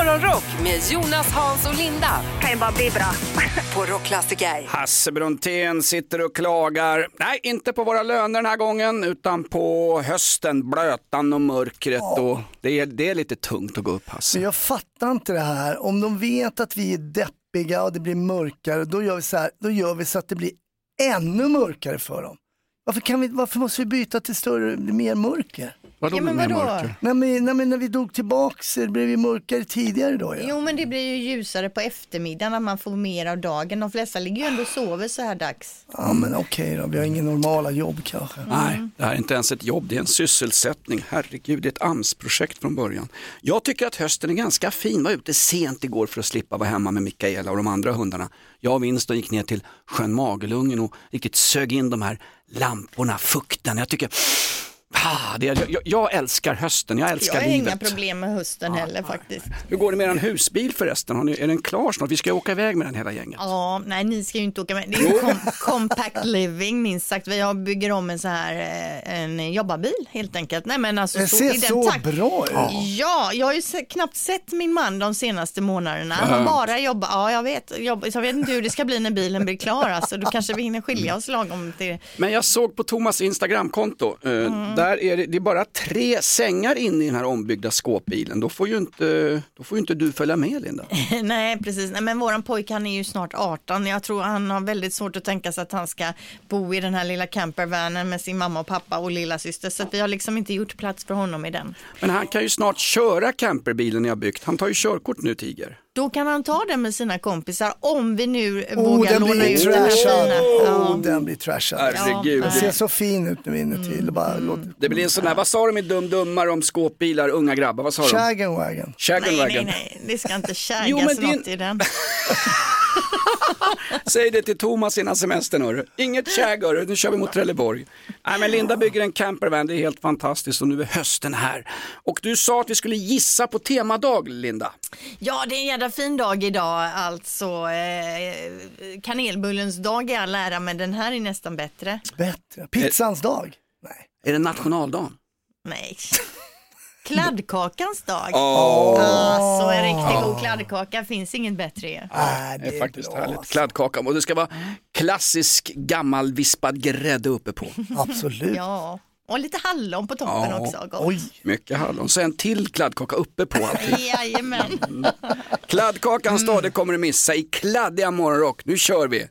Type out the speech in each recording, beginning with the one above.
Morgonrock med Jonas, Hans och Linda kan ju bara bli bra. på Rockklassiker. Hasse Brontén sitter och klagar. Nej, inte på våra löner den här gången, utan på hösten, blötan och mörkret. Och det, är, det är lite tungt att gå upp, Hasse. Men jag fattar inte det här. Om de vet att vi är deppiga och det blir mörkare, då gör vi så här, då gör vi så att det blir ännu mörkare för dem. Varför, kan vi, varför måste vi byta till större, mer mörker? Vadå Ja, men vadå? mörker? Nej, men, nej, men när vi drog tillbaks, det blev ju mörkare tidigare då. Ja. Jo men det blir ju ljusare på eftermiddagen när man får mer av dagen. De flesta ligger ju ändå och sover så här dags. Ja men okej då, vi har ingen normala jobb kanske. Nej, det här är inte ens ett jobb, det är en sysselsättning. Herregud, det är ett AMS-projekt från början. Jag tycker att hösten är ganska fin. Var ute sent igår för att slippa vara hemma med Mikaela och de andra hundarna. Jag och Winston gick ner till sjön Magelungen och riktigt sög in de här lamporna, fukten. Jag tycker, ah, det är, jag, jag älskar hösten, jag älskar Jag har inga livet. problem med hösten heller faktiskt. Hur går det med er husbil förresten? Har ni, är den klar snart? Vi ska åka iväg med den hela gänget. Ja, nej ni ska ju inte åka med. Det är ju kom, compact living minst sagt. Vi har, bygger om en så här eh, en jobbarbil helt enkelt. Nej men alltså Det så, ser i den så takt- bra ut. Ja, jag har ju se, knappt sett min man de senaste månaderna. Han har bara jobbat, ja jag vet, jobb, så jag vet inte hur det ska bli när bilen blir klar. Alltså, då kanske vi hinner skilja oss lagom till Men jag såg på Thomas Instagramkonto, eh, Mm. Där är det, det är bara tre sängar inne i den här ombyggda skåpbilen. Då får ju inte, då får ju inte du följa med Linda. Nej, precis. Nej, men våran pojke han är ju snart 18. Jag tror han har väldigt svårt att tänka sig att han ska bo i den här lilla campervanen med sin mamma och pappa och lilla syster. Så vi har liksom inte gjort plats för honom i den. Men han kan ju snart köra camperbilen jag byggt. Han tar ju körkort nu Tiger. Då kan han ta den med sina kompisar om vi nu Oh, vågar den låna blir ut den här fina. Oh, Ja. den blir trashad. Herregud. Den ser så fin ut nu inuti. Det bara låter... Det blir en sån här, vad sa de i Dum Dummare om skåpbilar, unga grabbar, vad sa de? Shagan wagon. Shagan Nej, nej, wagon. nej, det ska inte Jo, men kägas det något i den. Säg det till Thomas innan semestern hörru. Inget käg hörru, nu kör vi mot Trelleborg. Nej men Linda bygger en campervan, det är helt fantastiskt och nu är hösten här. Och du sa att vi skulle gissa på temadag Linda. Ja, det är en jävla fin dag idag, alltså. Eh, kanelbullens dag i all ära, men den här är nästan bättre. Bättre. Pizzans dag. Nej. Är det nationaldagen? Nej. Kladdkakans dag. Åh, Alltså en riktigt god kladdkaka finns inget bättre. Nej, det är faktiskt bra, härligt. alltså. Kladdkaka och det ska vara klassisk gammal vispad grädde uppe på. Absolut. Ja, och lite hallon på toppen Ja. också. Gott. Oj. Mycket hallon, så en till kladdkaka uppe på allting. Jajamän. Kladdkakans dag, det kommer du missa i kladdiga morgonrock. Nu kör vi!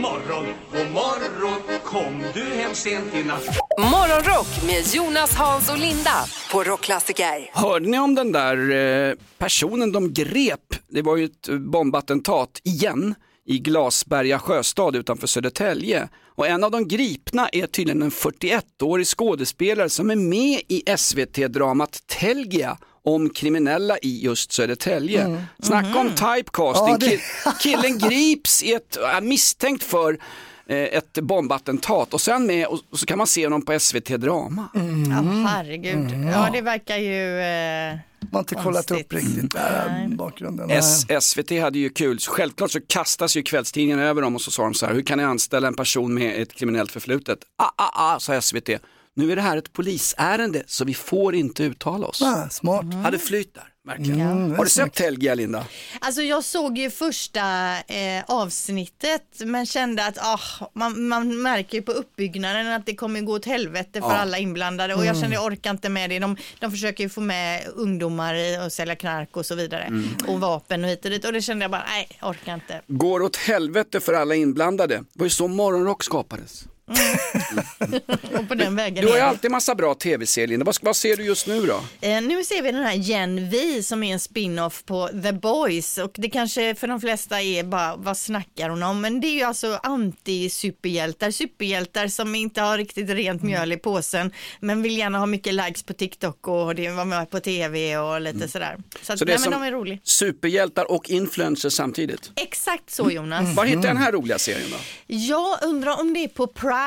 Morgon, god morgon, kom du hem sent i natt? Morgonrock med Jonas, Hans och Linda på Rockklassiker. Hörde ni om den där eh, personen de grep? Det var ju ett bombattentat igen i Glasberga sjöstad utanför Södertälje. Och en av de gripna är tydligen en 41-årig skådespelare som är med i SVT-dramat Telgia om kriminella i just Södertälje. Snacka om typecasting. Ja, det- Ki- Killen grips i ett, är misstänkt för eh, ett bombattentat och sen med, och så kan man se honom på SVT Drama. Ja, herregud. Ja, det verkar ju... Eh... Man har inte kollat upp riktigt där bakgrunden. S SVT hade ju kul, självklart så kastas ju kvällstidningen över dem och så sa de så här, hur kan ni anställa en person med ett kriminellt förflutet? Ah, ah, ah, sa SVT. Nu är det här ett polisärende så vi får inte uttala oss. Ah, smart. Hade flyt där, verkligen. Mm, Har du sett Telgia Linda? Alltså jag såg ju första eh, avsnittet men kände att ah, man, man märker ju på uppbyggnaden att det kommer gå åt helvete för Ja. alla inblandade och jag kände jag orkar inte med det. De, de försöker ju få med ungdomar att sälja knark och så vidare och vapen och hit och dit och det kände jag bara nej, orkar inte. Går åt helvete för alla inblandade. Det var ju så morgonrock skapades. Och på den vägen Du har ju alltid massa bra tv-serier. Vad, vad ser du just nu då? Eh, nu ser vi den här Gen V som är en spin-off på The Boys och det kanske för de flesta är bara vad snackar hon om men det är ju alltså anti-superhjältar, superhjältar som inte har riktigt rent mjöl i påsen men vill gärna ha mycket likes på TikTok och det var med på tv och lite sådär. Så, att, Så det är nej, men de är roliga. Superhjältar och influencers samtidigt. Exakt så Jonas. Var hittar jag den här roliga serien då? Jag undrar om det är på Prime,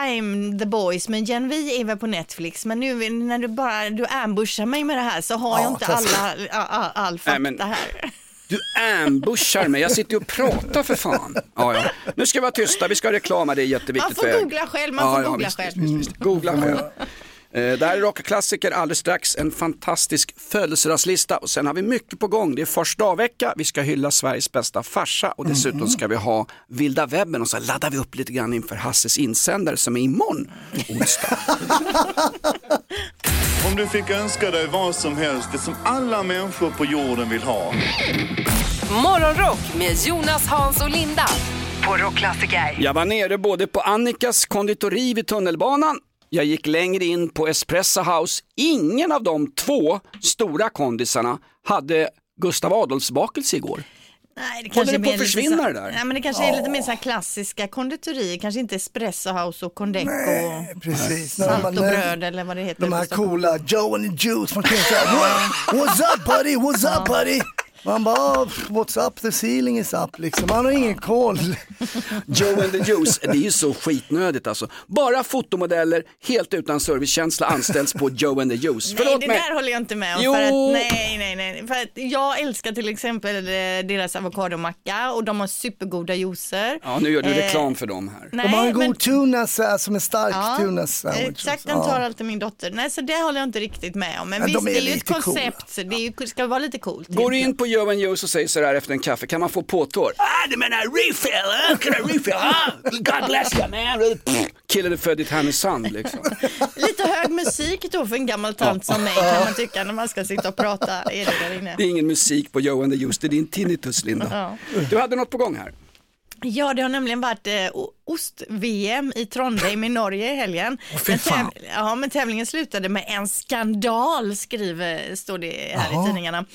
The Boys, men Gen V är väl på Netflix. Men nu när du bara du ambushar mig med det här så har jag Ja, inte klassiskt. alla, all, all, fakta Nej, men- här. Du ambushar mig, jag sitter ju och pratar för fan. Ja, ja. Nu ska vi vara tysta, vi ska ha reklam, det är jätteviktigt Man får googla själv, man får googla visst, själv. Visst, visst. Googla själv. Eh, Det här är rockklassiker alldeles strax, en fantastisk födelsedagslista och sen har vi mycket på gång. Det är första avvecka, vi ska hylla Sveriges bästa farsa och dessutom ska vi ha vilda webben och så laddar vi upp lite grann inför Hasses insändare som är imorgon, onsdag. Om du fick önska dig vad som helst, det som alla människor på jorden vill ha. Morgonrock med Jonas, Hans och Linda på Rockklassiker. Jag var nere både på Annikas konditori vid tunnelbanan, jag gick längre in på Espresso House. Ingen av de två stora kondisarna hade Gustav Adolfsbakelse igår. Nej, det Håller kanske det på att försvinna så- det där? Nej, men det kanske är lite mer så här klassiska konditorier, kanske inte espresso house och Condeco och Precis. Salt och bröd eller vad det heter. De här coola Joe and the Juice, säga "What- What's up buddy, what's up buddy? Man bara, "Oh, what's up, the ceiling is up liksom. Man har ingen koll. Joe and the Juice, det är ju så skitnödigt alltså. Bara fotomodeller, helt utan servicekänsla anställs på Joe and the Juice. Nej, Förlåt det mig. där håller jag inte med om. Jo. För att, nej, nej, nej. För att jag älskar till exempel eh, deras avokadomacka och de har supergoda juicer. Ja, nu gör du Eh, reklam för dem här. Nej, De har en god men- tuna så här, som en stark Ja, tuna sandwich. Exakt, den tar Ja. alltid min dotter. Nej, så det håller jag inte riktigt med om. Men Ja, visst, de är det är ju ett lite coola. koncept. Det är ju, ska vara lite coolt. Går du in på Joe and Juice och säger sådär efter en kaffe, kan man få påtår? Ah, du menar refill? Can I refill? Ah, God bless you man. Killen är född i Härnösand liksom. jag. Lite hög musik då för en gammal tant som mig kan man tycka när man ska sitta och prata. Är det där inne? Det är ingen musik på Joe and the Juice, det är din tinnitus Linda. Du hade något på gång här. Ja, det har nämligen varit eh, ost-VM i Trondheim i Norge i helgen. fy men, fan. ja, men tävlingen slutade med en skandal, skriver, står det här Jaha. i tidningarna.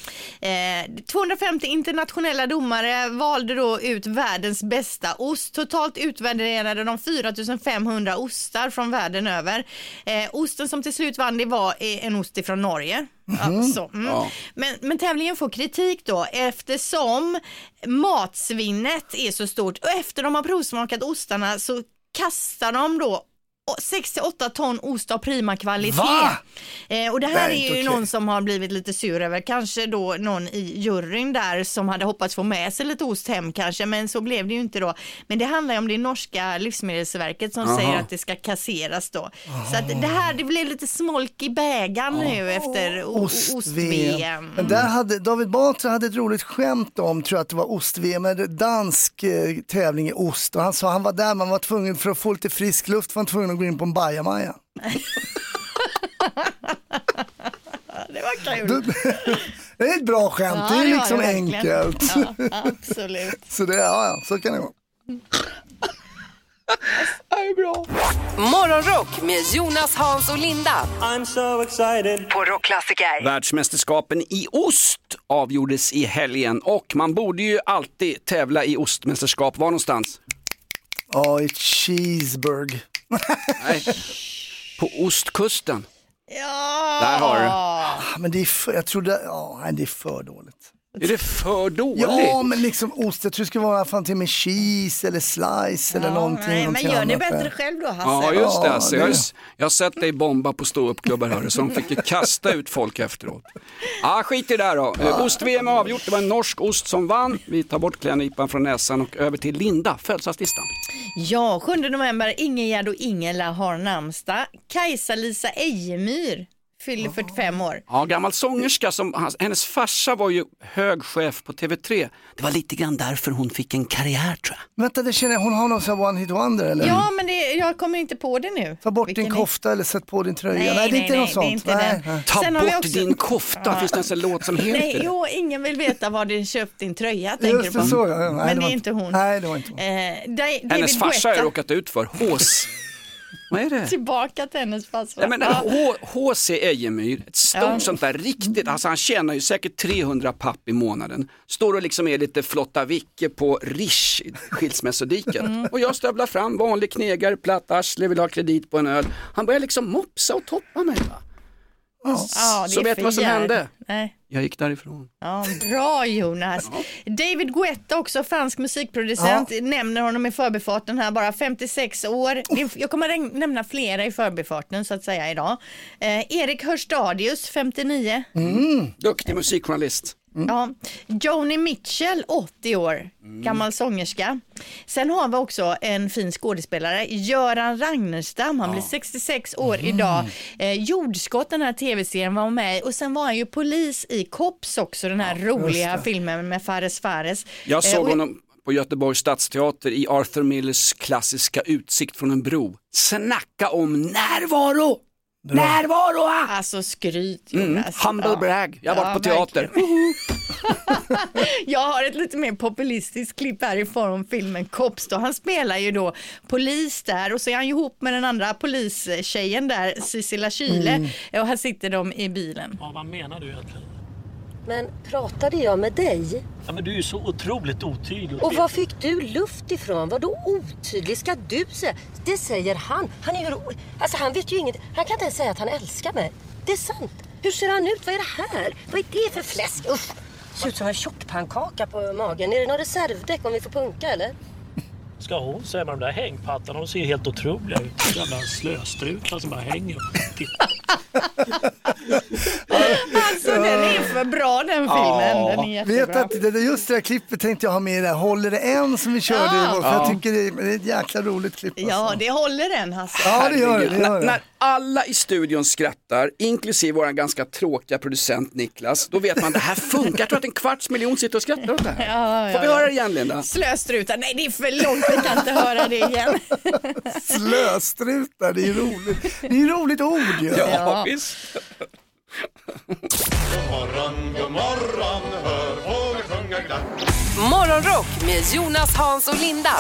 Eh, 250 internationella domare valde då ut världens bästa ost. Totalt utvärderade de 4500 ostar från världen över. Eh, osten som till slut vann det var eh, en ost ifrån Norge. Ja, så, mm. Ja. men, men tävlingen får kritik då eftersom matsvinnet är så stort och efter de har provsmakat ostarna så kastar de då 6-8 ton ost av prima kvalitet. Va? Eh, och det här är är, ju okej. någon som har blivit lite sur över, kanske då någon i juryn där som hade hoppats få med sig lite ost hem kanske, men så blev det ju inte då. Men det handlar ju om det norska livsmedelsverket som Aha. säger att det ska kasseras då. Så att det här, det blev lite smolk i bägaren nu efter ost-VM. Men där hade, David Batra hade ett roligt skämt om, tror jag att det var ost-VM, en dansk eh, tävling i ost. Och han sa han var där, man var tvungen för att få lite frisk luft, var han tvungen att gå in på en bajamaja. Det var kul. Det är ett bra skämt, Ja, det är det liksom det enkelt. Ja, absolut. Så det, ja, så kan det vara. Morgonrock med Jonas, Hans och Linda I'm so excited. på Rockklassiker. Världsmästerskapen i ost avgjordes i helgen och man borde ju alltid tävla i ostmästerskap. Var någonstans? Ja, i Cheeseburg. Nej. På ostkusten. Ja. Där har du. Ah, Men det är för, jag trodde, ja, nej, det är för dåligt. Är det för dåligt? Ja, men liksom ost, jag tror det skulle vara fan till med cheese eller slice eller någonting. Nej, men någonting gör det annat bättre själv då Hasse. Ja, just det. Ja, Alltså, jag, jag har sett dig bomba på ståuppklubbar hörru, så de fick ju kasta ut folk efteråt. Ja, skit i det där då. Eh, Ost-VM är avgjort, det var en norsk ost som vann. Vi tar bort klädnypan från näsan och över till Linda, födelsedagslistan. Ja, 7 november, Ingegärd och Ingela har namnsdag. Kajsa-Lisa Ejemyr fyller 45 år. Ja, gammal sångerska, som, hans- hennes farsa var ju hög chef på TV3. Det var lite grann därför hon fick en karriär tror jag. Vänta, det känner jag, hon har någon sån här one hit wonder eller? Ja, men det, jag kommer inte på det nu. Ta bort Vilken din är- kofta eller sätt på din tröja. Nej, Nej, det är inte nej, något det är sånt. inte nej, nej. Ta Sen bort också- din kofta, finns det ens en låt som heter Nej, det? jo, ingen vill veta var du köpt din tröja, tänker Just du det, på. så ja. Nej, men det var är inte hon. Nej, det var inte hon. Eh, David Hennes farsa har jag råkat ut för, Hås. Vad är det? Tillbaka till hennes farsa. Men H.C. Ejemyr, ett stort Ja. sånt där riktigt, alltså han tjänar ju säkert 300 papp i månaden. Står och liksom är lite flotta Vicke på Rish, skilsmässodiket. Mm. Och jag stövlar fram, vanlig knegare, platt arsle, vill ha kredit på en öl. Han börjar liksom mopsa och toppa mig. Va? Ja, det Så vet du vad som hände? Nej. Jag gick därifrån. Ja, bra Jonas. David Guetta, också fransk musikproducent, nämner honom i förbifarten här bara, 56 år. Jag kommer nämna flera i förbifarten så att säga idag. Eh, Erik Hörstadius, 59. Duktig musikjournalist. Ja, Joni Mitchell, 80 år, gammal sångerska. Sen har vi också en fin skådespelare, Göran Ragnerstam. Han blir 66 år idag. Eh, Jordskott, den här tv-serien var med och sen var han ju polis i Cops också, den här roliga filmen med Fares Fares. Jag Eh, såg och- honom på Göteborgs stadsteater i Arthur Millers klassiska Utsikt från en bro. Snacka om närvaro! Närvaro! Alltså skryt Mm, Jonas. humble Ja. brag, jag har varit Ja, på teater. Jag har ett lite mer populistiskt klipp här ifrån filmen Cops. Då. Han spelar ju då polis där och så är han ju ihop med den andra polistjejen där, Sissela Kyle. Mm. Och här sitter de i bilen. Ja, vad menar du egentligen? Men pratade jag med dig? Ja, men du är ju så otroligt otydlig. Och var fick du luft ifrån? Vad då otydlig ska du säga? Det säger han. Han är ju Alltså han vet ju inget. Han kan inte ens säga att han älskar mig. Det är sant. Hur ser han ut? Vad är det här? Vad är det för fläsk? Usch! Ser ut som en tjockpannkaka på magen. Är det någon reservdäck om vi får punka eller? Ska hon säga med de där hängpattarna? De ser helt otroliga ut. Jävla slöstrutar som bara hänger och. Alltså den är för bra den filmen. Den är Vet jättebra. att det, just det där klippet tänkte jag ha med i det här Håller det än som vi körde Ja. igår. För jag tycker det är, det är ett jäkla roligt klipp. Ja, alltså. det håller den Hasse. ja det gör det. det, gör När, det. när alla i studion skrattar, inklusive vår ganska tråkiga producent Niklas, då vet man att det här funkar. Jag tror att en kvarts miljon sitter och skrattar åt det här. Ja, Får vi ja, höra det igen Linda? Slöstrutar, nej det är för långt, vi kan inte höra det igen. Slöstrutar, det är roligt. Det är roligt ord ju. Ja, Ja. visst. morgon, god morgon, hör fåglar sjunga glatt. Morgonrock med Jonas, Hans och Linda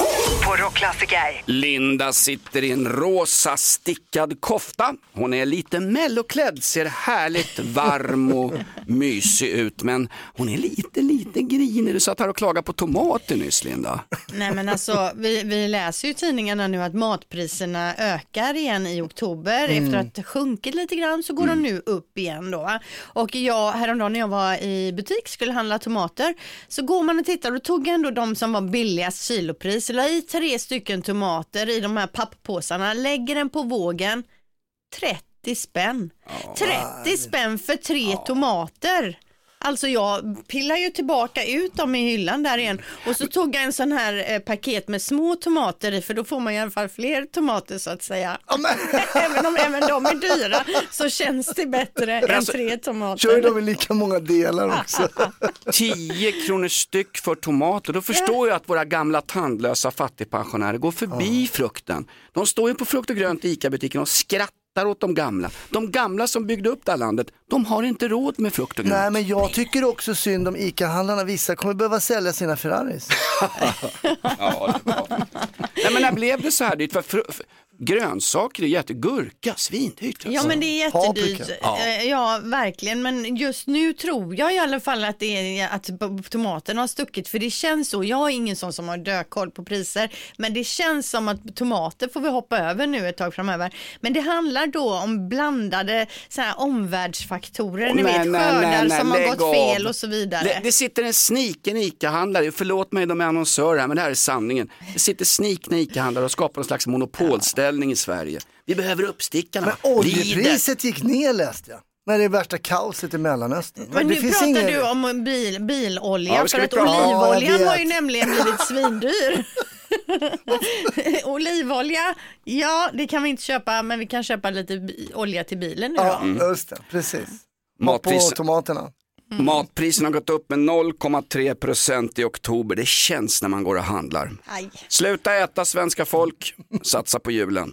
på Rockklassiker. Linda sitter i en rosa stickad kofta. Hon är lite melloklädd, ser härligt varm och mysig ut. Men hon är lite, lite grinig. Du satt här och klagade på tomater nyss, Linda. Nej men alltså vi, vi läser ju i tidningarna nu att matpriserna ökar igen i oktober. Mm. Efter att ha sjunkit lite grann så går de nu upp igen då. Och jag häromdagen när jag var i butik skulle handla tomater så går man och tittar och tog ändå de som var billigast kilopris. La i tre stycken tomater i de här papppåsarna, lägger den på vågen. 30 spänn. 30 spänn för tre tomater. Alltså jag pillar ju tillbaka ut dem i hyllan där igen och så tog jag en sån här eh, paket med små tomater i för då får man i alla fall fler tomater så att säga. även om även de är dyra så känns det bättre än alltså, tre tomater. Kör de i lika många delar också. 10 kronor styck för tomater. Då förstår jag att våra gamla tandlösa fattigpensionärer går förbi frukten. De står ju på frukt och grönt i ICA-butiken och skrattar åt de gamla. De gamla som byggde upp det här landet, de har inte råd med frukt och grönt. Nej men jag tycker också synd om ICA-handlarna. Vissa kommer behöva sälja sina Ferraris. Ja, det. Nej, men när blev det så här dyrt? För fr- för grönsaker är jätte, gurka, svindyrt. Alltså. Ja men det är jättedyrt. Paprika. Ja. ja verkligen men just nu tror jag i alla fall att, det är, att tomaterna har stuckit för det känns så. Jag är ingen sån som har dökoll på priser men det känns som att tomater får vi hoppa över nu ett tag framöver. Men det handlar då om blandade så här, omvärldsfaktorer, ni Nej, vet nej, skördar nej, nej, som har gått av. fel och så vidare. Det, det sitter en sniken ICA-handlare, förlåt mig de är annonsörer här, men det här är sanningen. Det sitter snikna ICA-handlare och skapar en slags monopolställning i Sverige. Vi behöver uppstickarna. Men oljepriset gick ner läste jag. När det är värsta kaoset i Mellanöstern. Men det nu pratar ingen- du om bil, bilolja Ja, för att Ja, olivoljan har ju nämligen blivit svindyr. Olivolja, ja det kan vi inte köpa men vi kan köpa lite olja till bilen nu Ja, då. just det, precis. På Matpris, tomaterna. matpriserna har gått upp med 0,3 procent i oktober. Det känns när man går och handlar. Aj. Sluta äta svenska folk, satsa på julen.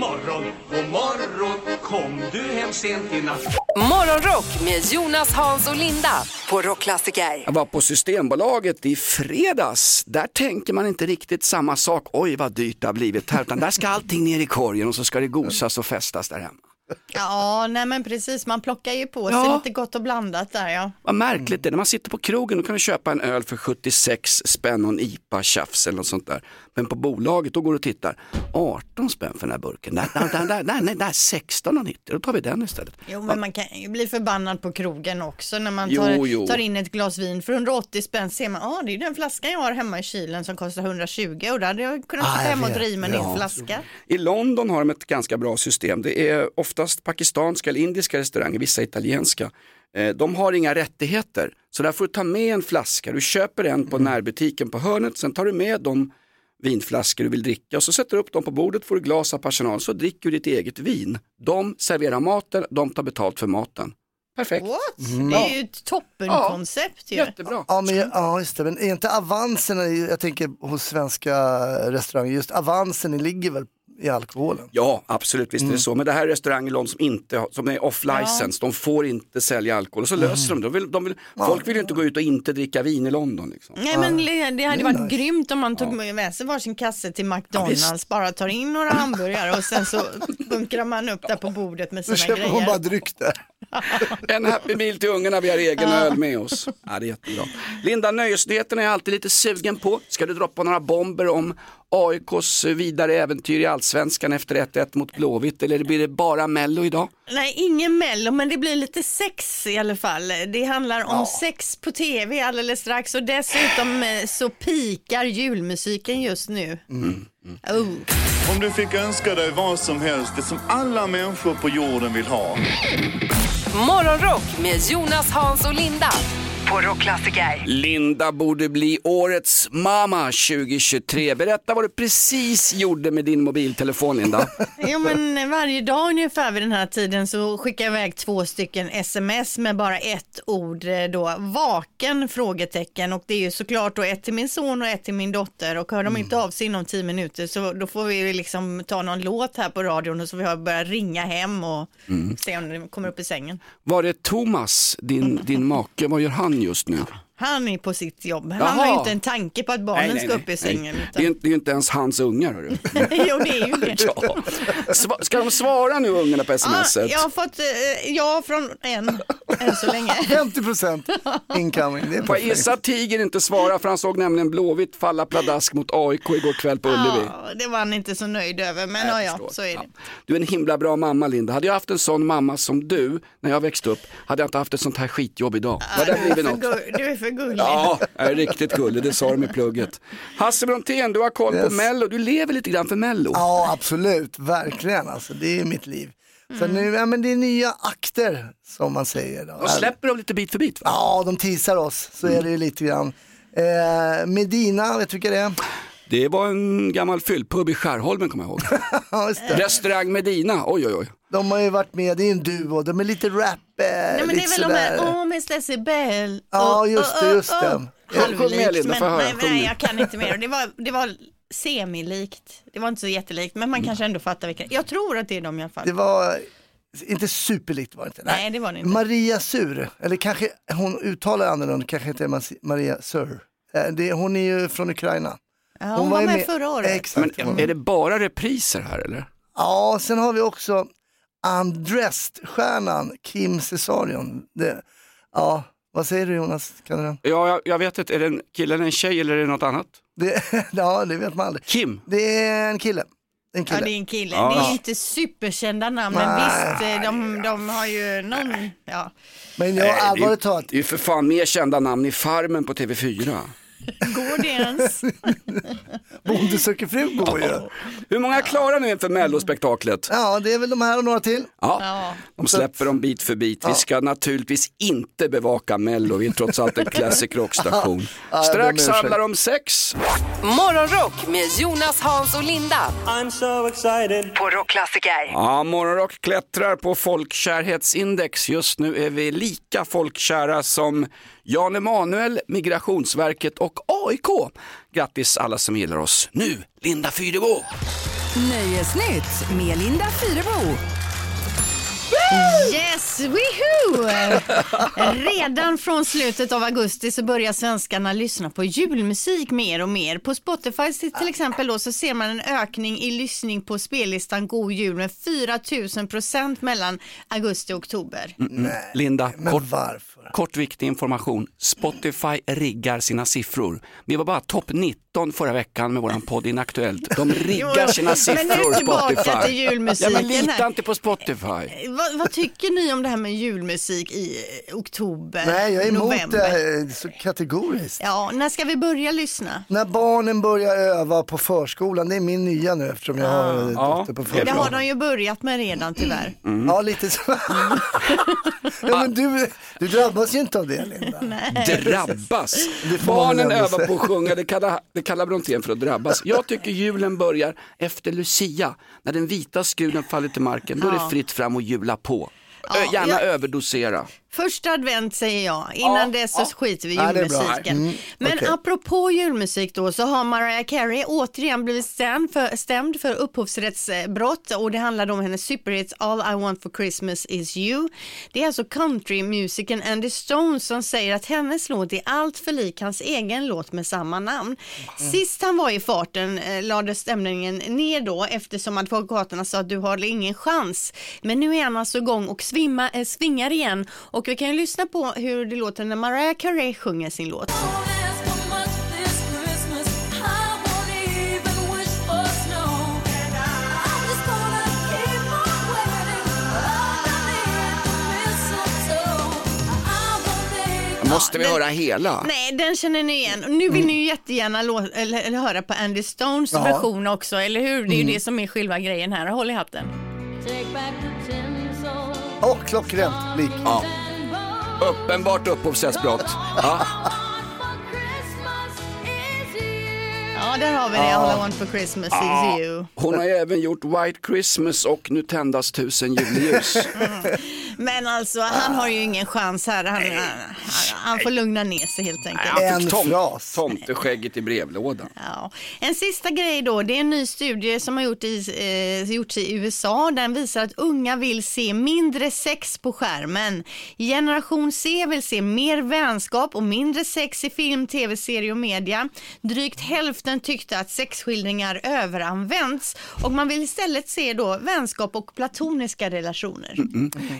morgon, god morgon Kom du hem sent i natt Morgonrock med Jonas, Hans och Linda på Rockklassiker. Jag var på Systembolaget i fredags. Där tänker man inte riktigt samma sak. Oj vad dyrt det har blivit här. Utan där ska allting ner i korgen och så ska det gosas och festas där hemma. Ja, nej men precis, man plockar ju på sig Ja. lite gott och blandat där ja. Vad märkligt det är, när man sitter på krogen då kan du köpa en öl för 76 spänn och en IPA tjafs eller något sånt där. Men på bolaget då går du och tittar, 18 spänn för den här burken, nej, nej, nej, nej, nej, nej, nej 16,90, då tar vi den istället. Jo, men man kan ju bli förbannad på krogen också när man Jo, tar, jo. tar in ett glas vin för 180 spänn ser man, ja ah, det är den flaskan jag har hemma i kylen som kostar 120 och där hade jag kunnat Ah, sitta hemma och driva med Ja. din flaska. I London har de ett ganska bra system. Det är oftast pakistanska eller indiska restauranger, vissa italienska. Eh, De har inga rättigheter, så där får du ta med en flaska. Du köper en på närbutiken på hörnet, sen tar du med de vinflaskor du vill dricka och så sätter du upp dem på bordet, får du glas av personal, så dricker du ditt eget vin. De serverar maten, de tar betalt för maten. Perfekt. What? Mm. Det är ju ett toppenkoncept ju. Jättebra. Ja, men, ja, just det. Men är inte avansen, jag tänker hos svenska restauranger, just avansen ligger väl i alkoholen? Ja, absolut, visst är det så. Men det här är restauranger i London som, inte, som är off Ja. license, de får inte sälja alkohol. Och så löser de det. de vill, de vill, Folk vill ju inte gå ut och inte dricka vin i London. Liksom. Nej men det hade varit nice. grymt om man tog med sig varsin kasse till McDonalds, bara tar in några hamburgare och sen så bunkrar man upp där på bordet med sina köper hon grejer. bara dryck där. En happy meal till ungarna, vi har egen Ja. öl med oss. Ja, det är jättebra. Linda, nöjesnyheterna är jag alltid lite sugen på. Ska du droppa några bomber om AIKs vidare äventyr i allsvenskan efter 1-1 mot Blåvitt eller blir det bara Mello idag? Nej, ingen mello, men det blir lite sex i alla fall. Det handlar om sex på tv alldeles strax och dessutom eh, så pikar julmusiken just nu. Oh. Om du fick önska dig vad som helst, det som alla människor på jorden vill ha. Morgonrock med Jonas, Hans och Linda på Rockklassiker. Linda borde bli årets mamma 2023. Berätta vad du precis gjorde med din mobiltelefon Linda. Jo men varje dag ungefär vid den här tiden så skickar jag iväg två stycken sms med bara ett ord eh, då, vaken frågetecken och det är ju såklart då ett till min son och ett till min dotter och hör de inte av sig inom tio minuter så då får vi liksom ta någon låt här på radion och så får jag börja ringa hem och Mm. se om de kommer upp i sängen. Var det Thomas, din, din make, vad gör han just nu? Han är på sitt jobb, han Jaha. har ju inte en tanke på att barnen ska upp i sängen. nej. Utan... Det, är, inte- det är ju inte ens hans ungar. Hörru. jo det är ju det. ja. Ska de svara nu ungarna på Ja, smset? jag har fått eh, ja från en än så länge. 50 procent incoming, det är Får jag perfekt. gissa att Tiger inte svarar för han såg nämligen Blåvitt falla pladask mot AIK igår kväll på Ullevi. Ja, det var han inte så nöjd över, men ja, ja, så är det. Du är en himla bra mamma Linda. Hade jag haft en sån mamma som du när jag växte upp hade jag inte haft ett sånt här skitjobb idag. Hade jag du, är blivit för något. du är för gullig. Ja, är riktigt gullig, det sa de i plugget. Hasse Brontén, du har koll på Yes. Mello, du lever lite grann för Mello. Ja, absolut, verkligen alltså. Det är mitt liv. Så nu, ja, men det är nya akter som man säger. Då. Och släpper de lite bit för bit va? Ja, de teasar oss, så är det ju lite grann. Eh, Medina, vet du vilka det är? Det var en gammal fyllpub i Skärholmen kommer jag ihåg. Ja, just det. Restaurang Medina, oj oj oj. De har ju varit med, det är en duo, de är lite rap, eh, Nej, men det är väl de här, åh Miss Decibel. Ja, just det, just det. Halvlikt, Linda, men höra, nej, jag kan inte mer. Det var, det var semilikt. Det var inte så jättelikt, men man kanske ändå fattar vilka. Jag tror att det är de i alla fall. Det var inte superlikt var det inte. Nej, det var det inte. Maria Sur, eller kanske hon uttalar annorlunda, kanske inte Maria Sur. Eh, Det, hon är ju från Ukraina. Ja, hon, var med, förra året. Exakt. Men är det bara repriser här eller? Ja, sen har vi också Undressed-stjärnan Kim Cesarion. Det, ja, vad säger du Jonas? Kan du? Ja, jag, jag vet inte, är det en kille eller en tjej eller är det något annat? Det, ja, det vet man aldrig. Kim? Det är en kille. En Ja, kille. det är en kille. Ja. Det är inte superkända namn, men visst, eh, de, de har ju någon, ja. Men jag allvarligt talat, Det är ju för fan mer kända namn i Farmen på TV4. Går det ens? Bonde söker fru går ju. Hur många klarar nu inför mellospektaklet? Ja, det är väl de här och några till. Ja, de släpper dem bit för bit. Vi ska naturligtvis inte bevaka mello, vi är trots allt en classic rockstation. Strax handlar det om sex. Morgonrock med Jonas, Hans och Linda I'm so excited. på Rockklassiker. Ja, Morgonrock klättrar på folkkärhetsindex. Just nu är vi lika folkkära som Jan Emanuel, Migrationsverket och AIK. Grattis alla som gillar oss. Nu, Linda Fyrebo. Nöjesnytt med Linda Fyrebo. Yes, woohoo! Redan från slutet av augusti så börjar svenskarna lyssna på julmusik mer och mer. På Spotify till exempel då så ser man en ökning i lyssning på spellistan God Jul med 4000 procent mellan augusti och oktober. Mm. Linda, kort, varför? kort viktig information. Spotify riggar sina siffror. Vi var bara topp 19 förra veckan med våran podd Inaktuellt. De riggar sina men siffror nu tillbaka Spotify. till julmusiken Ja, men lita här. inte på Spotify. Vad, vad tycker ni om det här med julmusik i eh, oktober, Nej, jag är emot november? det eh, så kategoriskt. Ja, när ska vi börja lyssna? När barnen börjar öva på förskolan, det är min nya nu eftersom jag har Ja, dotter på är Det förskolan. har de ju börjat med redan tyvärr. Ja, lite så. ja, men du, du drabbas ju inte av det Linda. Drabbas. Får man Barnen övar på att sjunga, det kallar, det kallar Brontén för att drabbas. Jag tycker julen börjar efter Lucia, när den vita skruden faller till marken. Då är det fritt fram och jula på. Ö, Ja, Gärna jag- överdosera. Första advent säger jag, innan dess så skiter vi i Ja, julmusiken. Mm, Men okej. apropå julmusik då så har Mariah Carey återigen blivit stämd för, stämd för upphovsrättsbrott och det handlar om hennes superhits All I want for Christmas is you. Det är alltså countrymusikern Andy Stone som säger att hennes låt är allt för lik hans egen låt med samma namn. Sist han var i farten eh, lades stämningen ner då eftersom advokaterna sa att du har ingen chans. Men nu är han alltså igång och svimma, eh, svingar igen och vi kan ju lyssna på hur det låter när Mariah Carey sjunger sin låt. Måste vi den- höra hela? Nej, den känner ni igen. Och Nu vill ni ju jättegärna lå- eller, eller höra på Andy Stones Ja. version också, eller hur? Det är ju det som är själva grejen här. Håll i hatten. Åh, klockrent lik. Ja. Uppenbart upphovsrättsbrott. Ja. Ja, där har vi det. All I want for Christmas is you. Hon har ju även gjort White Christmas och Nu tändas tusen juleljus. Men alltså, han har ju ingen chans här. Han, han, han får lugna ner sig helt enkelt. Han En fick tom, tomteskägget i brevlådan. Ja. En sista grej då, det är en ny studie som har gjort i, eh, gjorts i USA. Den visar att unga vill se mindre sex på skärmen. Generation C vill se mer vänskap och mindre sex i film, tv-serie och media. Drygt hälften tyckte att sexskildringar överanvänds och man vill istället se då vänskap och platoniska relationer.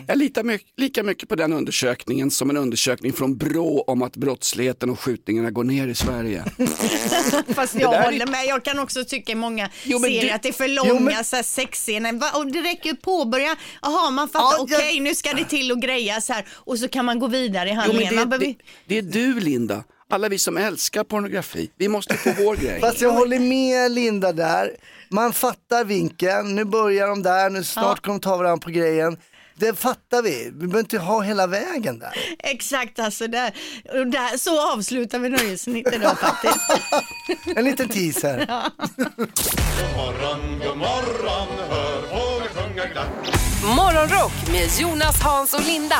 Jag litar my- lika mycket på den undersökningen som en undersökning från Brå om att brottsligheten och skjutningarna går ner i Sverige. Fast jag är- håller med. Jag kan också tycka i många Jo, serier du- att det är för Jo, långa men- sexscener. Och det räcker ju att påbörja. Jaha, man fattar. Ja, jag- Okej, nu ska det till och grejas här. Och så kan man gå vidare i Jo, handlingen. man det, behöver... det, det är du Linda, alla vi som älskar pornografi, vi måste få vår grej. Fast jag håller med Linda där. Man fattar vinkeln, nu börjar de där, nu snart kommer de ta varandra på grejen. Det fattar vi, vi behöver inte ha hela vägen där. Exakt, alltså där, där, så avslutar vi nöjesnytt idag faktiskt. En liten teaser. God morgon, god morgon, hör fåglar sjunga glatt. Morgonrock med Jonas, Hans och Linda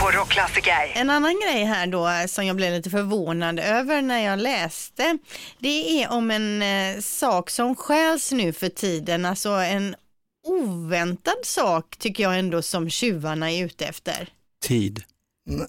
på Rockklassiker. En annan grej här då eh, som jag blev lite förvånad över när jag läste, det är om en eh, sak som stjäls nu för tiden, alltså en oväntad sak tycker jag ändå som tjuvarna är ute efter. Tid.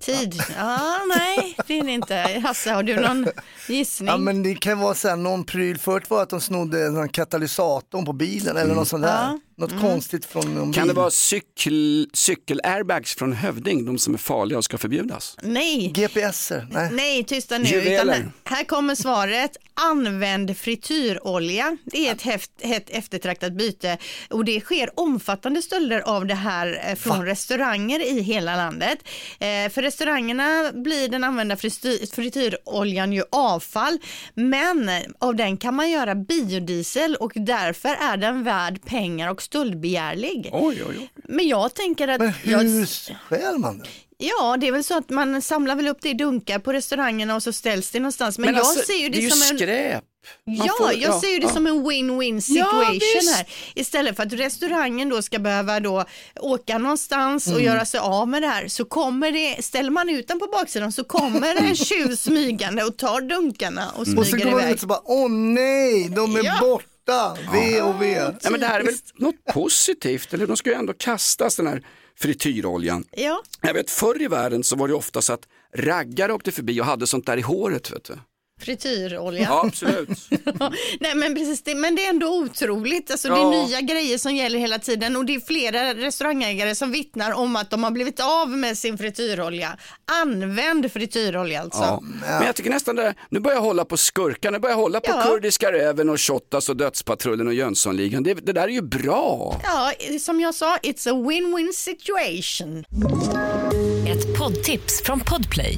Tid? Ja, nej, det är det inte. Hasse, har du någon gissning? Ja men det kan vara så här, någon pryl, förut var att de snodde en sån katalysatorn på bilen eller något sånt där. Ja. Något konstigt från någon Kan bil. det vara cykel, cykel-airbags från Hövding, de som är farliga och ska förbjudas? Nej. GPSer? Nej. Nej, tysta nu. Här, här kommer svaret. Använd frityrolja. Det är ett heft, hett eftertraktat byte och det sker omfattande stölder av det här eh, från restauranger i hela landet. Eh, för restaurangerna blir den använda fristyr, frityroljan ju avfall, men av den kan man göra biodiesel och därför är den värd pengar och stöldbegärlig. Oj, oj, oj. Men jag tänker att... Men jag, hur stjäl man det? Ja, det är väl så att man samlar väl upp det i dunkar på restaurangerna och så ställs det någonstans. Men, jag alltså, ser ju det, det är ju som en... skräp. Man Ja, får- jag ser ju det ja. som en win-win Ja, situation visst. här. Istället för att restaurangen då ska behöva då åka någonstans Mm. och göra sig av med det här så kommer det, ställer man ut den på baksidan så kommer en tjuv smygande och tar dunkarna och Och så smyger går man iväg. ut och bara, åh nej, de är Ja. Borta. V och V. Ja, men det här är väl något positivt, eller de ska ju ändå kastas den här frityroljan. Ja. Jag vet förr i världen så var det ofta så att raggare åkte förbi och hade sånt där i håret. Vet du. Frityrolja. Ja, absolut. Nej men precis, det, men det är ändå otroligt. Alltså, Det Ja. är nya grejer som gäller hela tiden och det är flera restaurangägare som vittnar om att de har blivit av med sin frityrolja. Använd frityrolja alltså. Ja. Men jag tycker nästan det, nu börjar jag hålla på skurkarna, nu börjar jag hålla på Ja. Kurdiska räven och Shottaz och Dödspatrullen och Jönssonligan. Det, det där är ju bra. Ja, som jag sa, it's a win-win situation. Ett poddtips från Podplay.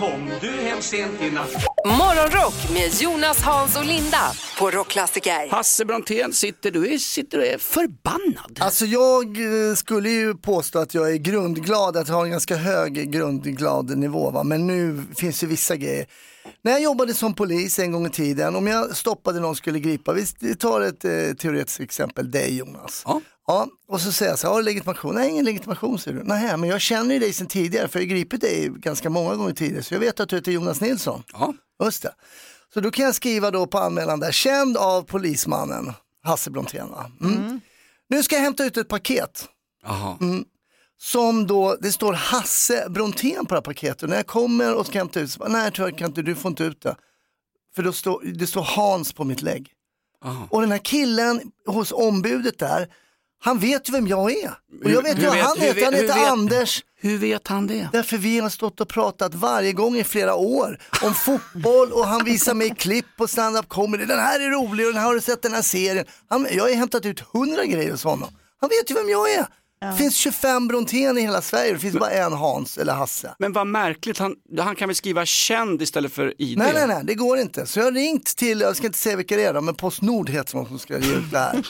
Kom du hem sent i natt Morgonrock med Jonas, Hans och Linda på Rockklassiker. Hasse Brontén, sitter du är, sitter du är förbannad? Alltså jag eh, skulle ju påstå att jag är grundglad, att jag har en ganska hög grundglad nivå. Va? Men nu finns det vissa grejer. När jag jobbade som polis en gång i tiden, om jag stoppade någon skulle gripa, vi tar ett eh, teoretiskt exempel, dig Jonas. Ja. Ja, och så säger jag så här, har du legitimation? Nej, ingen legitimation säger du. Nej, men jag känner ju dig sedan tidigare, för jag har gripit dig ganska många gånger tidigare, så jag vet att du heter Jonas Nilsson. Ja. Just det. Så då kan jag skriva då på anmälan där, känd av polismannen Hasse Brontén. va? Mm. Nu ska jag hämta ut ett paket. Mm. Som då, det står Hasse Brontén på det här paketet. Och när jag kommer och ska hämta ut, så bara, nej tyvärr kan inte, du får inte ut det. För då står, det står Hans på mitt lägg. Aha. Och den här killen hos ombudet där, han vet ju vem jag är. Och jag vet ju Hur vad vet- han hur heter, han vet- hur heter vet- Anders. Hur vet han det? Därför vi har stått och pratat varje gång i flera år om fotboll och han visar mig klipp på stand-up comedy. Den här är rolig och den här har du sett den här serien. Han, jag har hämtat ut hundra grejer hos honom. Han vet ju vem jag är. Det finns 25 Brontén i hela Sverige, det finns bara en Hans eller Hasse. Men vad märkligt, han, han kan väl skriva känd istället för ID? Nej, nej, nej, det går inte. Så jag har ringt till, jag ska inte säga vilka det är, då, men Postnord heter de som ska ge ut det här.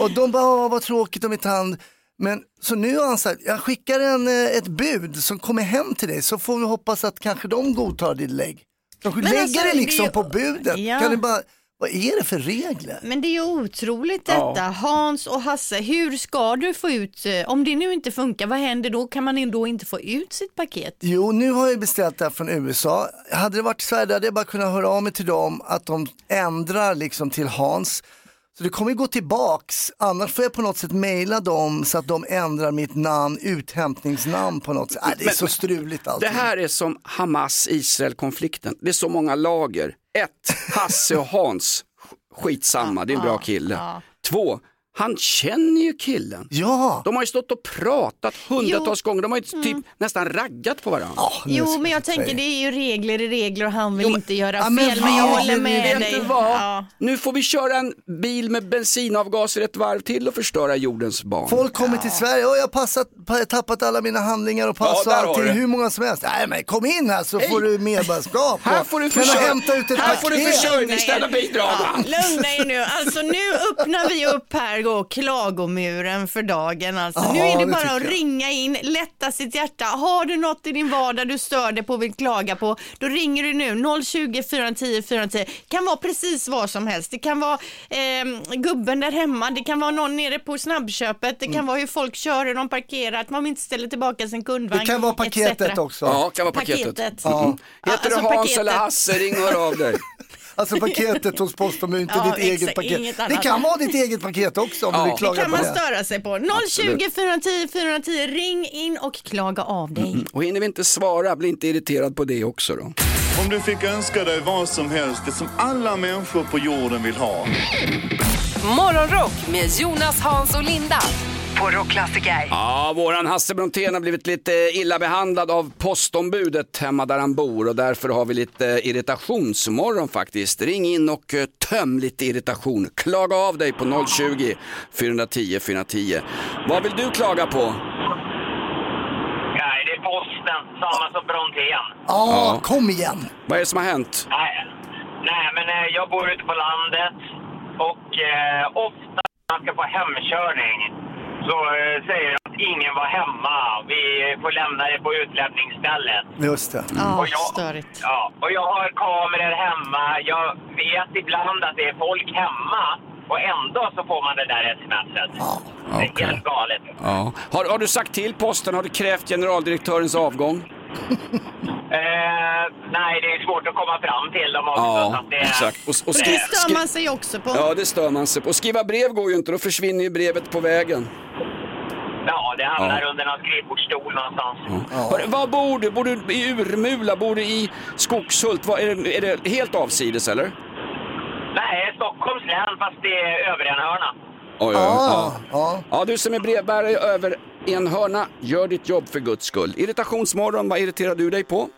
Och de bara, "Åh, vad tråkigt om inte han men så nu har han sagt, jag skickar en, eh, ett bud som kommer hem till dig så får vi hoppas att kanske de godtar ditt lägg. De Men lägger alltså, det det liksom ju- på budet. Ja. Kan du bara, vad är det för regler? Men det är ju otroligt Ja. detta. Hans och Hasse, hur ska du få ut, eh, om det nu inte funkar, vad händer då? Kan man då inte få ut sitt paket? Jo, nu har jag beställt det här från USA. Hade det varit Sverige hade jag bara kunnat höra av mig till dem att de ändrar liksom till Hans. Så det kommer ju gå tillbaks, annars får jag på något sätt mejla dem så att de ändrar mitt namn, uthämtningsnamn på något sätt. Äh, det är Men- så struligt allt. Det här är som Hamas-Israel-konflikten. Det är så många lager. Ett, Hasse och Hans. Skitsamma, det är en bra kille. Två, han känner ju killen. Ja. De har ju stått och pratat hundratals gånger. De har ju typ nästan raggat på varandra. Jo, men jag tänker det är ju regler i regler och han vill inte göra Ja, men fel. Men jag håller Vet med dig. du vad? Ja. Nu får vi köra en bil med bensinavgaser ett varv till och förstöra jordens barn. Folk kommer till Sverige, och jag har passat, tappat alla mina handlingar och pass Ja, och allting, hur många som helst. Nej men kom in här så får du medborgarskap. Här får du Men försörj- att hämta ut ett här får du paket. försörjningsstöd och bidrag. Lugna er nu. Alltså nu öppnar vi upp här då klagomuren för dagen. Alltså, Ja, nu är det det bara att jag. ringa in, lätta sitt hjärta. Har du något i din vardag du stör dig på och vill klaga på, då ringer du nu 020 410 410. kan vara precis vad som helst. Det kan vara eh, gubben där hemma, det kan vara någon nere på snabbköpet, det kan Mm. vara hur folk kör, hur de parkerar, att man inte ställer tillbaka sin kundvagn. Det kan vara paketet etc. också. Ja, kan vara paketet. Paketet. Mm. Ja. Heter alltså du Hans paketet. eller Hasse, ring och hör av dig. Alltså paketet hos posten men inte Ja, ditt eget exakt, paket. inget Det kan vara ditt eget paket också om Ja. du vill Det kan man det. störa sig på. 020 410 410, ring in och klaga av dig. Och hinner vi inte svara, bli inte irriterad på det också då. Om du fick önska dig vad som helst, det som alla människor på jorden vill ha. Morgonrock med Jonas, Hans och Linda på Rockklassiker. Ja, våran Hasse Brontén har blivit lite illa behandlad av postombudet hemma där han bor och därför har vi lite irritationsmorgon faktiskt. Ring in och eh, töm lite irritation. Klaga av dig på 020 410 410. Vad vill du klaga på? Nej, det är posten. Samma som Brontén. Ja, kom igen. Vad är det som har hänt? Nej, nej men eh, jag bor ute på landet och eh, ofta när man ska få hemkörning så eh, säger jag att ingen var hemma. Vi får lämna det på utlämningsstället. Just det. Ja, Och jag- störigt. Ja, och jag har kameror hemma. Jag vet ibland att det är folk hemma och ändå så får man det där smset. Det är helt galet. Ja. Har, har du sagt till posten, har du krävt generaldirektörens avgång? Eh, nej, det är svårt att komma fram till dem också. så Ja, att det är- exakt. Och, och Det skri- stör skri- man sig också på. Ja, det stör man sig på. Och skriva brev går ju inte, då försvinner ju brevet på vägen. Ja, det hamnar Ja. under någon skrivbordsstol någonstans. Var, var bor du? Bor du i Urmula? Bor du i Skogshult? Var, är, det, är det helt avsides eller? Nej, Stockholms län fast det är över en hörna. Oj, oj, oj. Ja, Ja. ja, du som är brevbärare över en hörna, gör ditt jobb för guds skull. Irritationsmorgon, vad irriterar du dig på?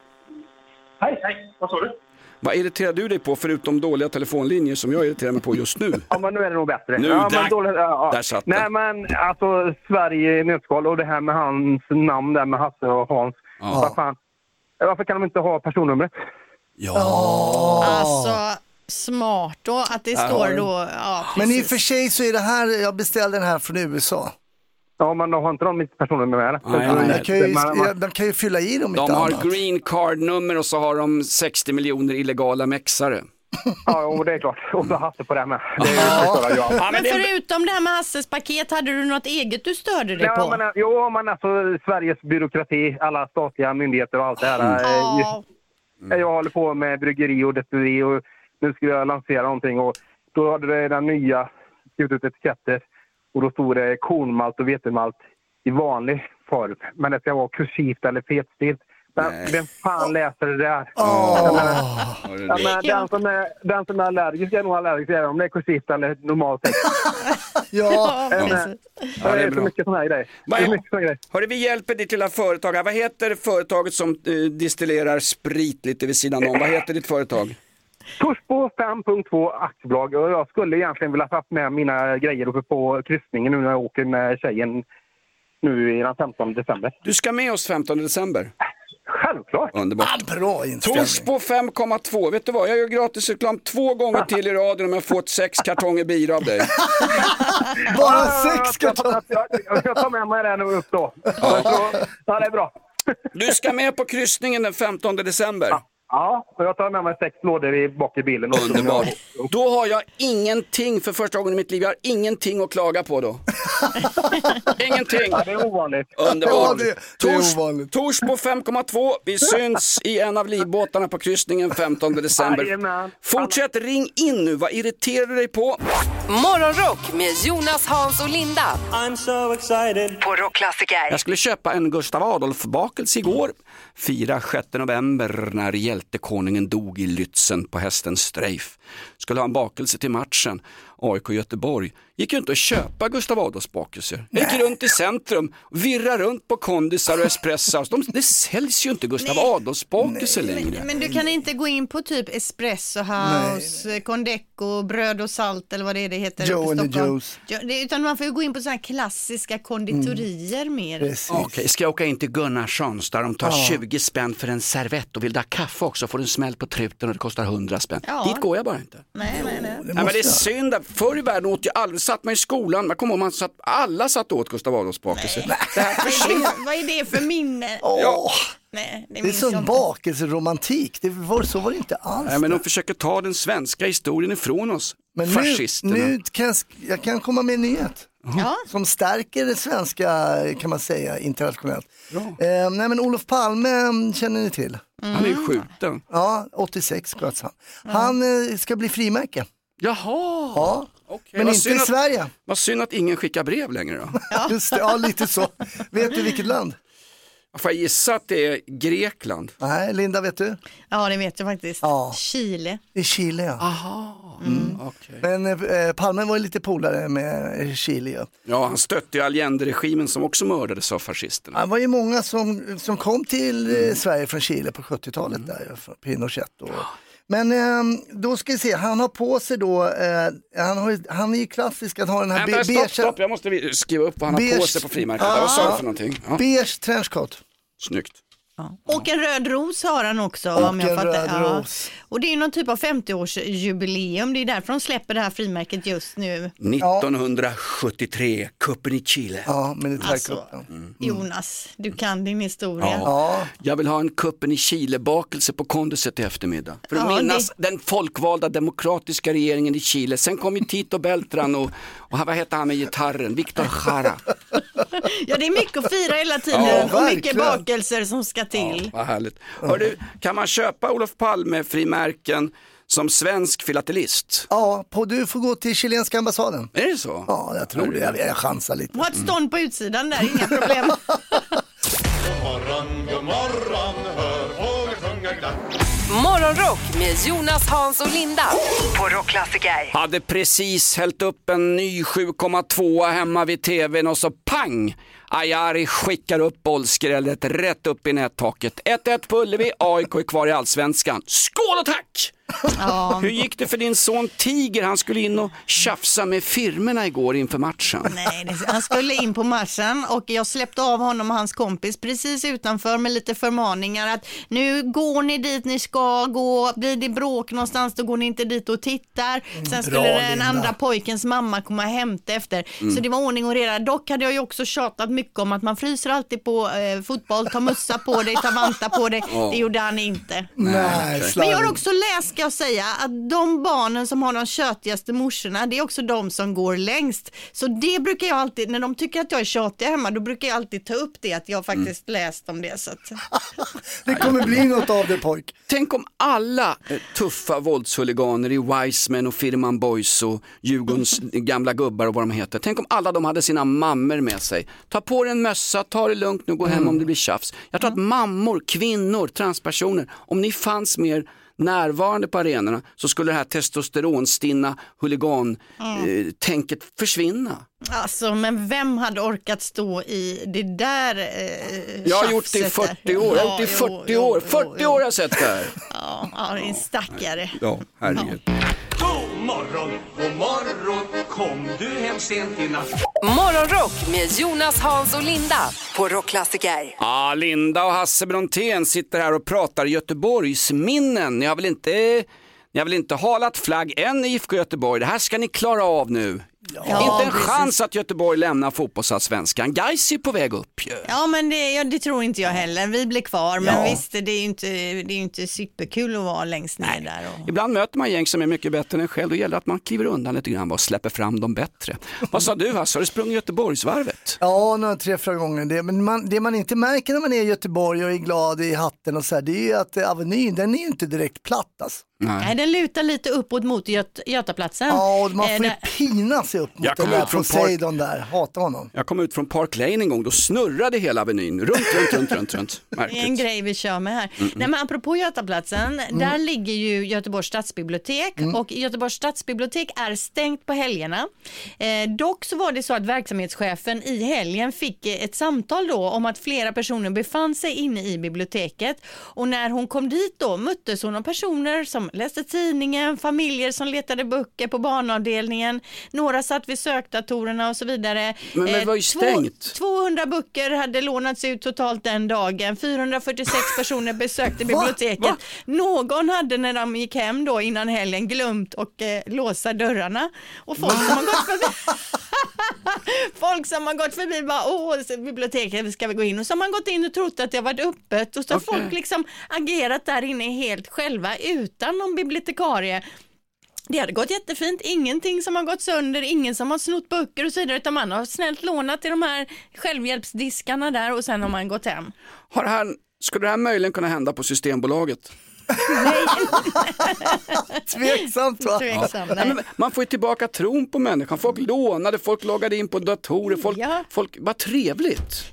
Hej, hej. Vad sa du? Vad irriterar du dig på förutom dåliga telefonlinjer som jag irriterar mig på just nu? Ja, men nu är det nog bättre. Nu, ja, där- men dåligt, ja, ja. där satt Nej, den. men alltså Sverige i nötskal och det här med hans namn där med Hasse och Hans. Ja. Vad fan? Varför kan de inte ha personnumret? Alltså, smart då att det Ja. står då. Ja, Men i och för sig så är det här, jag beställde den här från USA. Ja, men de har inte de mitt personnummer med? Nej, nej, nej. Jag kan ju, jag, de kan ju fylla i dem De har annat. green card-nummer och så har de 60 miljoner illegala mexare. Ja, och det är klart. Och så Hasse på det med. Det är jag. Ja, Men förutom det här med Hasses paket, hade du något eget du störde dig på? men, jo, men alltså Sveriges byråkrati, alla statliga myndigheter och allt det här. eh, Ja. Jag håller på med bryggeri och destilleri och nu skulle jag lansera någonting och då hade det den nya skrivit ut etiketter och då stod det kornmalt och vetemalt i vanlig form. Men det ska vara kursivt eller fetstilt. Men vem fan läser det där? Jag menar, jag menar, den, som är, den som är allergisk är nog allergisk även om det är kursivt eller normalt text. Ja, Men, ja, det är så mycket sådana här grejer. Hörru, vi hjälper ditt lilla företag här. Vad heter företaget som eh, distillerar sprit lite vid sidan om? Vad heter ditt företag? Torsbo 5.2 aktiebolag jag skulle egentligen vilja ha haft med mina grejer uppe på kryssningen nu när jag åker med tjejen nu i den 15 december. Du ska med oss 15 december. Självklart! Underbart. Bra inställning. Torsbo 5,2. Vet du vad, jag gör gratis reklam två gånger till i radion om jag får sex kartonger bira av dig. Bara sex jag, jag, jag, jag tar med mig den upp då. Så, ja, det är bra. Du ska med på kryssningen den 15 december. Ja, och jag tar med mig sex lådor i bak i bilen. också. Underbart. Då har jag ingenting för första gången i mitt liv. Jag har ingenting att klaga på då. ingenting. Ja, det är ovanligt. Underbart. Ja, det- det är Tors. Torsbo 5,2. Vi syns i en av livbåtarna på kryssningen 15 december. Jajamän. Fortsätt ring in nu. Vad irriterar du dig på? Morgonrock med Jonas, Hans och Linda. I'm so excited. På Rockklassiker. Jag skulle köpa en Gustav Adolf-bakelse igår. Fira 6 november när hjältekonungen dog i Lützen på hästen Streif. Skulle ha en bakelse till matchen. AIK Göteborg. Gick ju inte att köpa Gustav Adolfs bakelser. Jag gick runt i centrum, virrar runt på kondisar och espressor. De, det säljs ju inte Gustav Adolfs bakelser längre. Men du kan inte gå in på typ Espresso House, Condeco, Bröd och salt eller vad det är det heter Joe and the. Joes. Utan man får ju gå in på sådana här klassiska konditorier mer. Precis. Okej, ska jag åka in till Gunnarssons där de tar Ja. 20 spänn för en servett och vill du ha kaffe också får du en smäll på truten och det kostar 100 spänn. Ja. Dit går jag bara inte. Nej, nej, nej. Det Nej, men det är synd, att förr i världen åt ju aldrig, satt man i skolan, jag kommer ihåg man satt, alla satt åt Gustav Adolfs bakelse. Det här Vad är försvinner. det- Vad är det för minne? Åh, Nej, det det är sån bakelseromantik. Det var, så var det inte alls. Nej, men de försöker ta den svenska historien ifrån oss, Men nu, fascisterna. nu kan jag, jag kan komma med en nyhet. Ja. Som stärker det svenska kan man säga internationellt. Eh, nej men Olof Palme mm, känner ni till? Han är ju skjuten. Ja, 86 sköts han. Han eh, ska bli frimärke. Jaha, Ja, okej. men Vad inte synd i att- Sverige. Vad synd att ingen skickar brev längre då. Just det, ja, lite så. Vet du vilket land? Får jag gissa att det är Grekland? Nej, Linda vet du? Ja, det vet jag faktiskt. Ja. Chile. Det är Chile ja. Aha, okej. Men eh, Palme var ju lite polare med eh, Chile ju. Ja, han stötte ju Allende-regimen som också mördades av fascisterna. Det var ju många som, som kom till eh, Sverige från Chile på 70-talet där, ju, Pinochet. Och, men eh, då ska vi se, han har på sig då, eh, han, har, han är ju klassisk att ha den här Vänta, be- stopp, stopp, jag måste skriva upp vad han har på Beige- sig på frimärket. Ja. Vad sa du för någonting? Ja. beige trenchcoat. Snyggt. Och en röd ros har han också. Och om jag en fattar. röd Ja. ros. Och det är någon typ av 50-årsjubileum. Det är därför de släpper det här frimärket just nu. 1973, kuppen i Chile. Ja, Alltså, Jonas, du kan din historia. Ja. Jag vill ha en kuppen i Chile-bakelse på kondiset i eftermiddag. För att Ja, minnas den folkvalda demokratiska regeringen i Chile. Sen kom ju Tito Beltran och, och vad hette han med gitarren? Victor Jara. Ja, det är mycket att fira hela tiden Ja, och mycket verkligen. bakelser som ska till. Vad härligt. Hörru, kan man köpa Olof Palme-frimärken som svensk filatelist? Ja, på, du får gå till chilenska ambassaden. Är det så? Ja, jag tror det. Jag, jag chansar lite. Ett stånd på utsidan där, inga problem. God morgon, god morgon, hör fåglar sjunga glatt. Morgonrock med Jonas, Hans och Linda på Rockklassiker. Hade precis hällt upp en ny 7,2 hemma vid tvn och så pang! Ajari skickar upp bollskrället rätt upp i nättaket. 1-1 på Ullevi, AIK är kvar i Allsvenskan. Skål och tack! Hur gick det för din son Tiger? Han skulle in och tjafsa med firmerna igår inför matchen. Nej, det- han skulle in på matchen och jag släppte av honom och hans kompis precis utanför med lite förmaningar att nu går ni dit ni ska gå, blir det bråk någonstans då går ni inte dit och tittar. Sen skulle Bra, den Linda. andra pojkens mamma komma och hämta efter. Mm. Så det var ordning och reda. Dock hade jag ju också tjatat mycket om att man fryser alltid på eh, fotboll, ta mössa på dig, ta vantar på dig. Ja. Det gjorde han inte. Nej, Men jag har också läst, jag säga, att de barnen som har de tjötigaste morsorna, det är också de som går längst. Så det brukar jag alltid, när de tycker att jag är tjatig hemma, då brukar jag alltid ta upp det, att jag faktiskt läst om det. Så att... Det kommer bli något av det pojk. Tänk om alla eh, tuffa våldshuliganer i Wiseman och Firman Boys och Djurgårdens gamla gubbar och vad de heter. Tänk om alla de hade sina mammor med sig. Ta på dig en mössa, ta det lugnt nu, gå hem om det blir tjafs. Jag tror att mammor, kvinnor, transpersoner, om ni fanns mer närvarande på arenorna så skulle det här testosteronstinna huligan-tänket försvinna. Alltså, men vem hade orkat stå i det där eh, Jag har gjort det i tjafset 40 år, jag har gjort det i 40 år, 40 år har jag sett det här. Ja, ja, det är en stackare. Ja, herregud. God morgon, god morgon, kom du hem sent i natt? Morgonrock med Jonas, Hans och Linda på Rockklassiker. Ja, Linda och Hasse Brontén sitter här och pratar Göteborgsminnen. Ni har väl inte, ni har väl inte halat flagg än i IFK Göteborg? Det här ska ni klara av nu. Ja, inte en precis. chans att Göteborg lämnar fotbollsallsvenskan. Gais är på väg upp ju. Ja, men det, ja, det tror inte jag heller. Vi blir kvar, men Ja. visst, det är ju inte, det är inte superkul att vara längst ner där. Och... Ibland möter man gäng som är mycket bättre än en själv. Då gäller det att man kliver undan lite grann och släpper fram dem bättre. Vad sa du Hasse, har du sprungit Göteborgsvarvet? Ja, några tre, fyra gånger. Det, men man, det man inte märker när man är i Göteborg och är glad i hatten och så här, det är ju att eh, Avenyn, den är ju inte direkt platt alltså. Nej, den lutar lite uppåt mot Göt Götaplatsen. Ja, och man Eh, får ju pina sig upp mot Jag den kom där ut från park- Poseidon där, hatar honom. Jag kom ut från Park Lane en gång, då snurrade hela Avenyn. Runt, runt, runt, runt, runt. Det är en Märkligt. grej vi kör med här. Mm. Nej, men apropå Götaplatsen, Mm. där ligger ju Göteborgs stadsbibliotek Mm. och Göteborgs stadsbibliotek är stängt på helgerna. Eh, dock så var det så att verksamhetschefen i helgen fick eh, ett samtal då om att flera personer befann sig inne i biblioteket och när hon kom dit då möttes hon av personer som läste tidningen, familjer som letade böcker på barnavdelningen, några satt vid sökdatorerna och så vidare. Men- men det var ju Eh, stängt. 200 böcker hade lånats ut totalt den dagen. 446 personer besökte biblioteket. Någon hade när de gick hem då innan helgen glömt och eh, låsa dörrarna. Och folk som har gått förbi Folk som har gått förbi bara, åh, biblioteket ska vi gå in och så har man gått in och trott att det har varit öppet och så har Okej. folk liksom agerat där inne helt själva utan någon bibliotekarie. Det hade gått jättefint, ingenting som har gått sönder, ingen som har snott böcker och så vidare, utan man har snällt lånat i de här självhjälpsdiskarna där och sen har man gått hem. Har det här, skulle det här möjligen kunna hända på Systembolaget? Tveksamt va? Tveksamt, Ja, nej. men man får ju tillbaka tron på människan. Folk lånade, folk loggade in på datorer, folk, folk vad trevligt.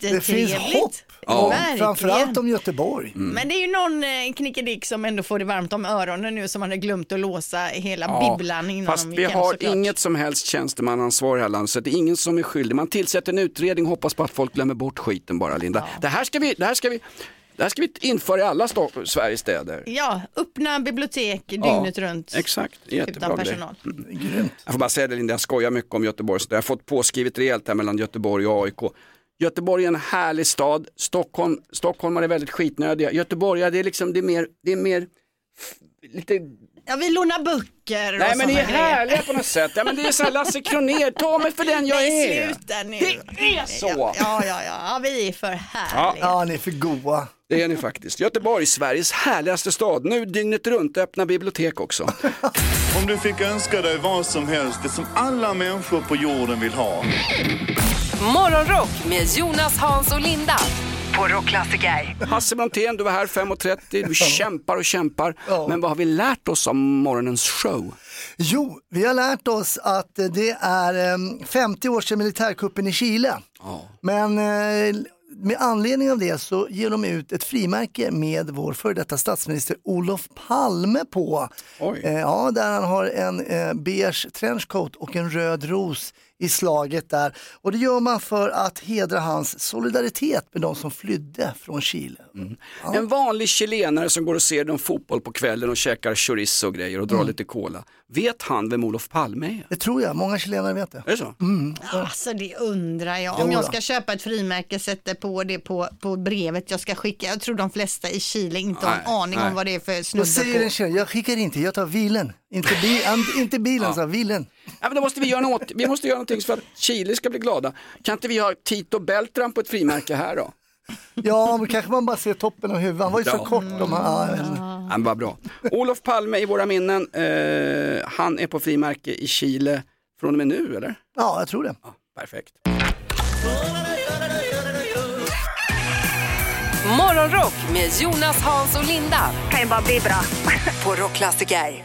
Det finns Jättetrevligt. hopp. Ja. Verkligen. Framförallt om Göteborg. Men det är ju någon eh, knickedick som ändå får det varmt om öronen nu som hade glömt att låsa hela Ja, bibblan innan Fast de vi gick hem har såklart. inget som helst tjänstemannaansvar i det här landet, så det är ingen som är skyldig. Man tillsätter en utredning och hoppas på att folk glömmer bort skiten bara, Linda. Det, här ska vi, det, här ska vi, det här ska vi införa i alla Sveriges städer. Ja, öppna bibliotek dygnet runt. Exakt, jättebra Utan personal. Jag får bara säga det Linda, jag skojar mycket om Göteborg. Så jag har fått påskrivet rejält här mellan Göteborg och AIK. Göteborg är en härlig stad, Stockholm, stockholmare är väldigt skitnödiga. Göteborg, det är liksom, det är mer, det är mer f- lite Jag vill låna böcker och Nej men ni är härliga på något sätt. Ja, men det är så här Lasse Kronér, ta mig för den jag Nej, är. sluta nu. Det är så. Ja, ja, ja, ja, vi är för härliga. Ja, ni är för goa. Det är ni faktiskt. Göteborg, Sveriges härligaste stad. Nu dygnet runt, öppna bibliotek också. Om du fick önska dig vad som helst, det som alla människor på jorden vill ha. Morgonrock med Jonas, Hans och Linda på Rockklassiker. Hasse Brontén, du var här 5.30, du kämpar och kämpar. Men vad har vi lärt oss om morgonens show? Jo, vi har lärt oss att det är em, 50 år sedan militärkuppen i Chile. Men eh, med anledning av det så ger de ut ett frimärke med vår före detta statsminister Olof Palme på. Eh, ja, där han har en eh, beige trenchcoat och en röd ros i slaget där. Och det gör man för att hedra hans solidaritet med de som flydde från Chile. En vanlig chilenare som går och ser dem fotboll på kvällen och käkar chorizo och grejer och drar Mm. lite cola. Vet han vem Olof Palme är? Det tror jag, många chilenare vet det. Är det så? Mm. Alltså det undrar jag. Om jag ska köpa ett frimärke, sätter på det på, på brevet jag ska skicka. Jag tror de flesta i Chile inte har en aning nej. om vad det är för snubbe säger en på. jag skickar inte, jag tar bilen. Inte, bi, inte bilen, sa bilen. Ja, men då måste vi göra något. Vi måste göra någonting för att Chile ska bli glada. Kan inte vi ha Tito Beltran på ett frimärke här då? Ja, men kanske man bara ser toppen av huvudet. Han var ju så Ja. kort. Om han, ja. Ja, men vad bra. Olof Palme i våra minnen, eh, han är på frimärke i Chile från och med nu eller? ja, jag tror det. Perfekt. Morgonrock med Jonas, Hans och Linda. Kan ju bara bli bra. på Rockklassiker.